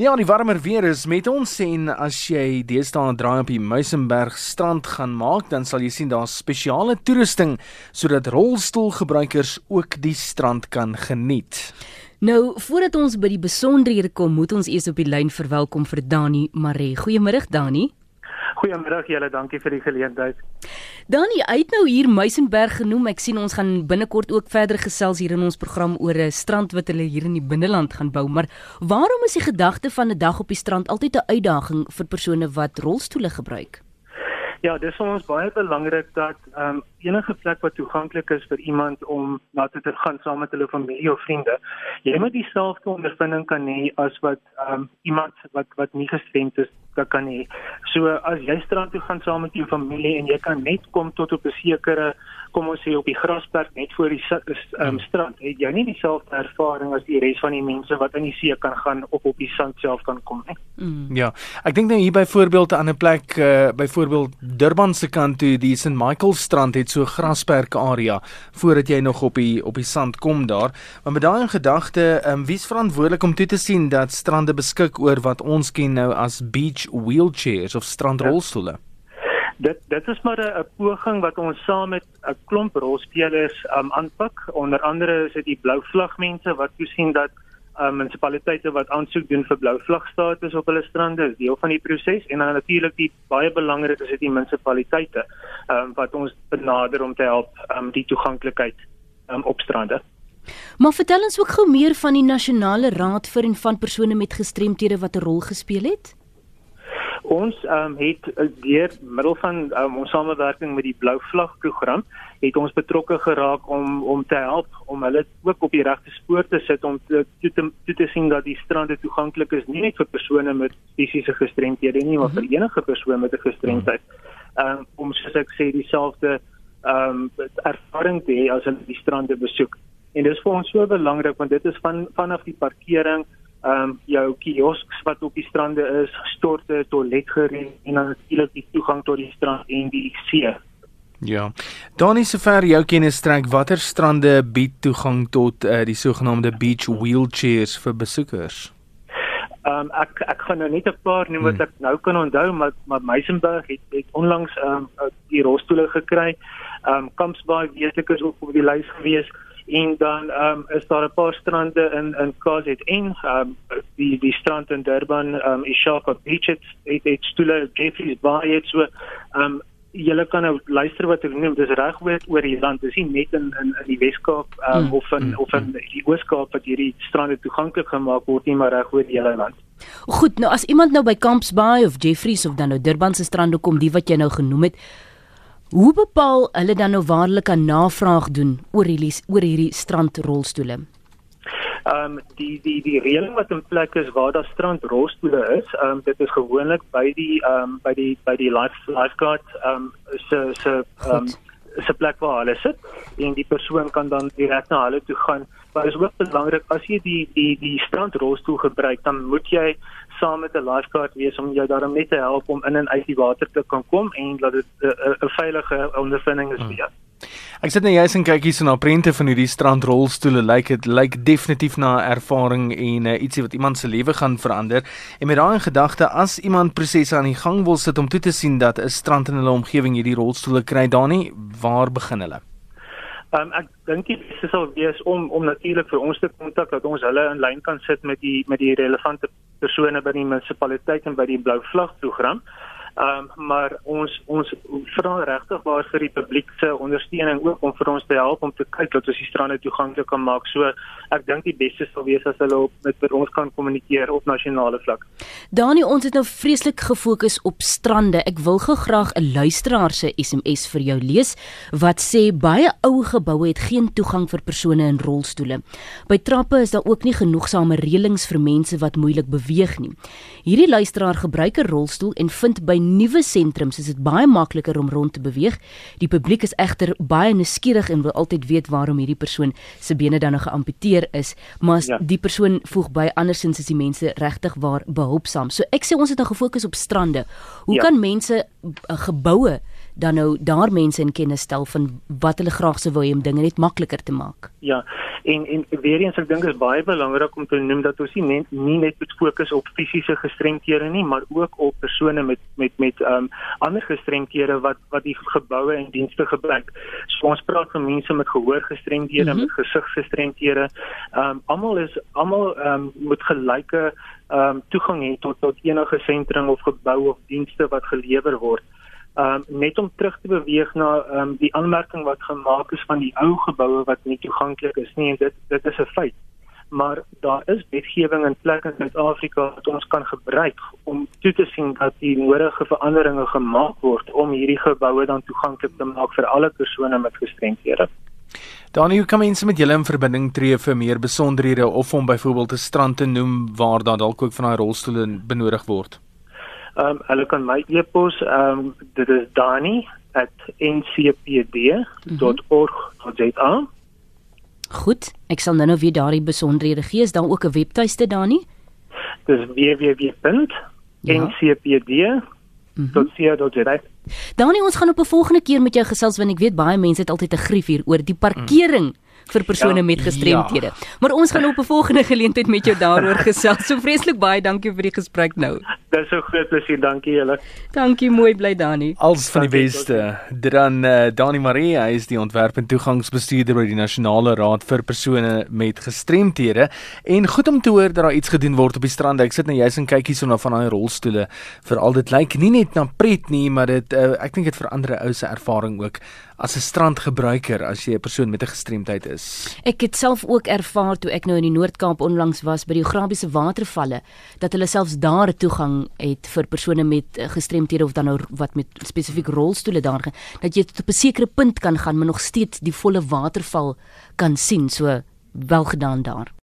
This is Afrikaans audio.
Ja, die warmer weer is met ons en as jy deesdae 'n draai op die Muizenberg strand gaan maak, dan sal jy sien daar's spesiale toerusting sodat rolstoelgebruikers ook die strand kan geniet. Nou, voordat ons by die besonderhede kom, moet ons eers op die lyn verwelkom vir Dani Maree. Goeiemôre Dani. Goeiemiddag julle, dankie vir die geleentheid. Dani, uit nou hier Muizenberg genoem. Ek sien ons gaan binnekort ook verder gesels hier in ons program oor 'n strand wat hulle hier in die binneland gaan bou. Maar waarom is die gedagte van 'n dag op die strand altyd 'n uitdaging vir persone wat rolstoele gebruik? Ja, dis vir ons baie belangrik dat ehm um, enige plek wat toeganklik is vir iemand om na toe te gaan saam met hulle familie of vriende, jy moet dieselfde ondervinding kan hê as wat um, iemand wat wat nie gestremd is dat kan hê. So as jy strand toe gaan saam met jou familie en jy kan net kom tot op 'n sekere kom ons sê op die grasperk net voor die um, strand, het jy nie dieselfde ervaring as die res van die mense wat in die see kan gaan of op die sand self kan kom nie. Mm. Ja, ek dink nou hier byvoorbeeld 'n ander plek, uh, byvoorbeeld Durban se kant toe, die St Michael strand het so grasperk area voordat jy nog op die op die sand kom daar. Maar met daai gedagte, um, wie's verantwoordelik om toe te sien dat strande beskik oor wat ons ken nou as beach wheelchairs of strandrolstoele. Ja. Dit dit is maar 'n poging wat ons saam met 'n klomp rolspelers um, aanpak. Onder andere is dit die blou vlag mense wat toesien dat um, munisipaliteite wat aansoek doen vir blou vlag status op hulle strande is deel van die proses en dan natuurlik die baie belangrik is dit die munisipaliteite um, wat ons benader om te help um, die toeganklikheid um, op strande. Maar vertel ons ook gou meer van die nasionale raad vir en van persone met gestremthede wat 'n rol gespeel het. Ons um, het eh, deur middel van um, ons samewerking met die Blou Vlag program het ons betrokke geraak om om te help om hulle ook op die regte spoor te sit om te toe te, te, te sien dat die strande toeganklik is nie net vir persone met fisiese gestremthede nie maar vir mhm. enige persoon met 'n gestremdheid. Um, om soos ek sê dieselfde ehm um, ervaring te hê as hulle die strande besoek. En dit is vir ons so belangrik want dit is van vanaf die parkering ehm um, jou kiosks wat op die strande is, storte, toiletgereed en natuurlik die toegang tot die strand en die see. Ja. Donnie sover jou kennis strek, watter strande bied toegang tot uh, die sogenaamde beach wheelchairs vir besoekers? Ehm um, ek ek gaan nou net 'n paar noem wat hmm. ek nou kan onthou, maar maar Meisenberg het het onlangs ehm um, die rolstoele gekry. Ehm um, Kampsbaai weet ek is ook op die lys gewees en dan ehm um, is daar 'n paar strande in in KZN ehm um, die die strand in Durban ehm um, Ishaka Beach het het, het stoele Jeffreys Bay het so ehm um, julle kan nou luister wat ek noem dis reg oor oor die land dis nie net in in, in die Weskaap um, mm, of in mm, of in die Ooskaap wat hierdie strande toeganklik gemaak word nie maar reg oor die hele land. Goed nou as iemand nou by Camps Bay of Jeffreys of dan nou Durban se strande kom die wat jy nou genoem het Hoe bepaal hulle dan nou waar hulle kan navraag doen oor hierdie oor hierdie strandrolstoele? Ehm um, die die die reëling wat in plek is waar daar strandrolstoele is, ehm um, dit is gewoonlik by die ehm um, by die by die life lifeguard ehm um, se se ehm um, se plek waar hulle sit en die persoon kan dan direk na hulle toe gaan. Maar is ook belangrik as jy die die die strandrolstoel gebruik, dan moet jy saam met 'n lifeguard wees om jou daarmee net te help om in en uit die water te kan kom en dat dit 'n veilige ondervinding is vir jou. Ek sit net jous en kyk hier so na prente van hierdie strandrolstoele. Lyk dit lyk definitief na 'n ervaring en uh, ietsie wat iemand se lewe gaan verander. En met daai gedagte, as iemand prosesse aan die gang wil sit om toe te sien dat 'n strand in hulle omgewing hierdie rolstoele kry, dan nie, waar begin hulle? Um, ek dink dit sal wees om om natuurlik vir ons te kontak dat ons hulle in lyn kan sit met die met die relevante persone by die munisipaliteit en by die blou vlag program. Ehm um, maar ons ons vra regtig waar vir die publiek se ondersteuning ook om vir ons te help om te kyk dat ons die strande toeganklik kan maak. So ek dink die beste sou wees as hulle op met vir ons kan kommunikeer op nasionale vlak. Dani, ons het nou vreeslik gefokus op strande. Ek wil gou graag 'n luisteraar se SMS vir jou lees wat sê baie ou geboue het geen toegang vir persone in rolstoele. By trappe is daar ook nie genoegsame reëlings vir mense wat moeilik beweeg nie. Hierdie luisteraar gebruik 'n rolstoel en vind by nuwe sentrums is dit baie makliker om rond te beweeg. Die publiek is egter baie nuuskierig en wil altyd weet waarom hierdie persoon se bene dan nog geamputeer is, maar ja. die persoon voeg by andersins is die mense regtig waar behulpsaam. So ek sê ons het nou gefokus op strande. Hoe ja. kan mense uh, geboue dan nou daar mense in kennis stel van wat hulle graag sou wou hê om dinge net makliker te maak. Ja. En en weer eens ek dink is baie belangrik om te noem dat ons nie net nie net moet fokus op fisiese gestremthede nie, maar ook op persone met met met ehm um, ander gestremthede wat wat die geboue en dienste gebruik. So ons praat van mense met gehoorgestremthede, mm -hmm. met gesiggestremthede. Ehm um, almal is almal ehm um, moet gelyke ehm um, toegang hê tot tot enige sentrum of gebou of dienste wat gelewer word um, net om terug te beweeg na um, die aanmerking wat gemaak is van die ou geboue wat nie toeganklik is nie en dit dit is 'n feit maar daar is wetgewing in plek in Suid-Afrika wat ons kan gebruik om toe te sien dat die nodige veranderinge gemaak word om hierdie geboue dan toeganklik te maak vir alle persone met gestremthede. Dan hoe kan mense met julle in verbinding tree vir meer besonderhede of om byvoorbeeld 'n strand te noem waar daar dalk ook van daai rolstoele benodig word? Ehm um, hulle kan my e-pos ehm um, dit is dani@ncpd.org.za. Goed, ek sal nou nou weer daardie besonderhede gee. Is daar ook 'n webtuiste Dani? Dis www.ncpd.org.za. Mhm. Dani, ons gaan op 'n volgende keer met jou gesels want ek weet baie mense het altyd 'n grief hier oor die parkering. Mm vir persone ja, met gestremthede. Ja. Maar ons gaan op 'n volgende geleentheid met jou daaroor gesels. So vreeslik baie dankie vir die gesprek nou. Dis so groot plesier, dankie julle. Dankie mooi bly Dani. Als van die beste. Dan uh, Dani Marie, hy is die ontwerp en toegangsbestuurder by die Nasionale Raad vir persone met gestremthede. En goed om te hoor dat daar iets gedoen word op die strande. Ek sit nou juis en kyk hierson na van daai rolstoele. Veral dit lyk nie net na pret nie, maar dit uh, ek dink dit verander 'n ou se ervaring ook as 'n strandgebruiker as jy 'n persoon met 'n gestremdheid is. Ek het self ook ervaar toe ek nou in die Noord-Kaap onlangs was by die Grabiese watervalle dat hulle selfs daar toegang het vir persone met eh, gestremthede of dan nou wat met spesifiek rolstoele daar dat jy tot op 'n sekere punt kan gaan maar nog steeds die volle waterval kan sien. So wel gedaan daar.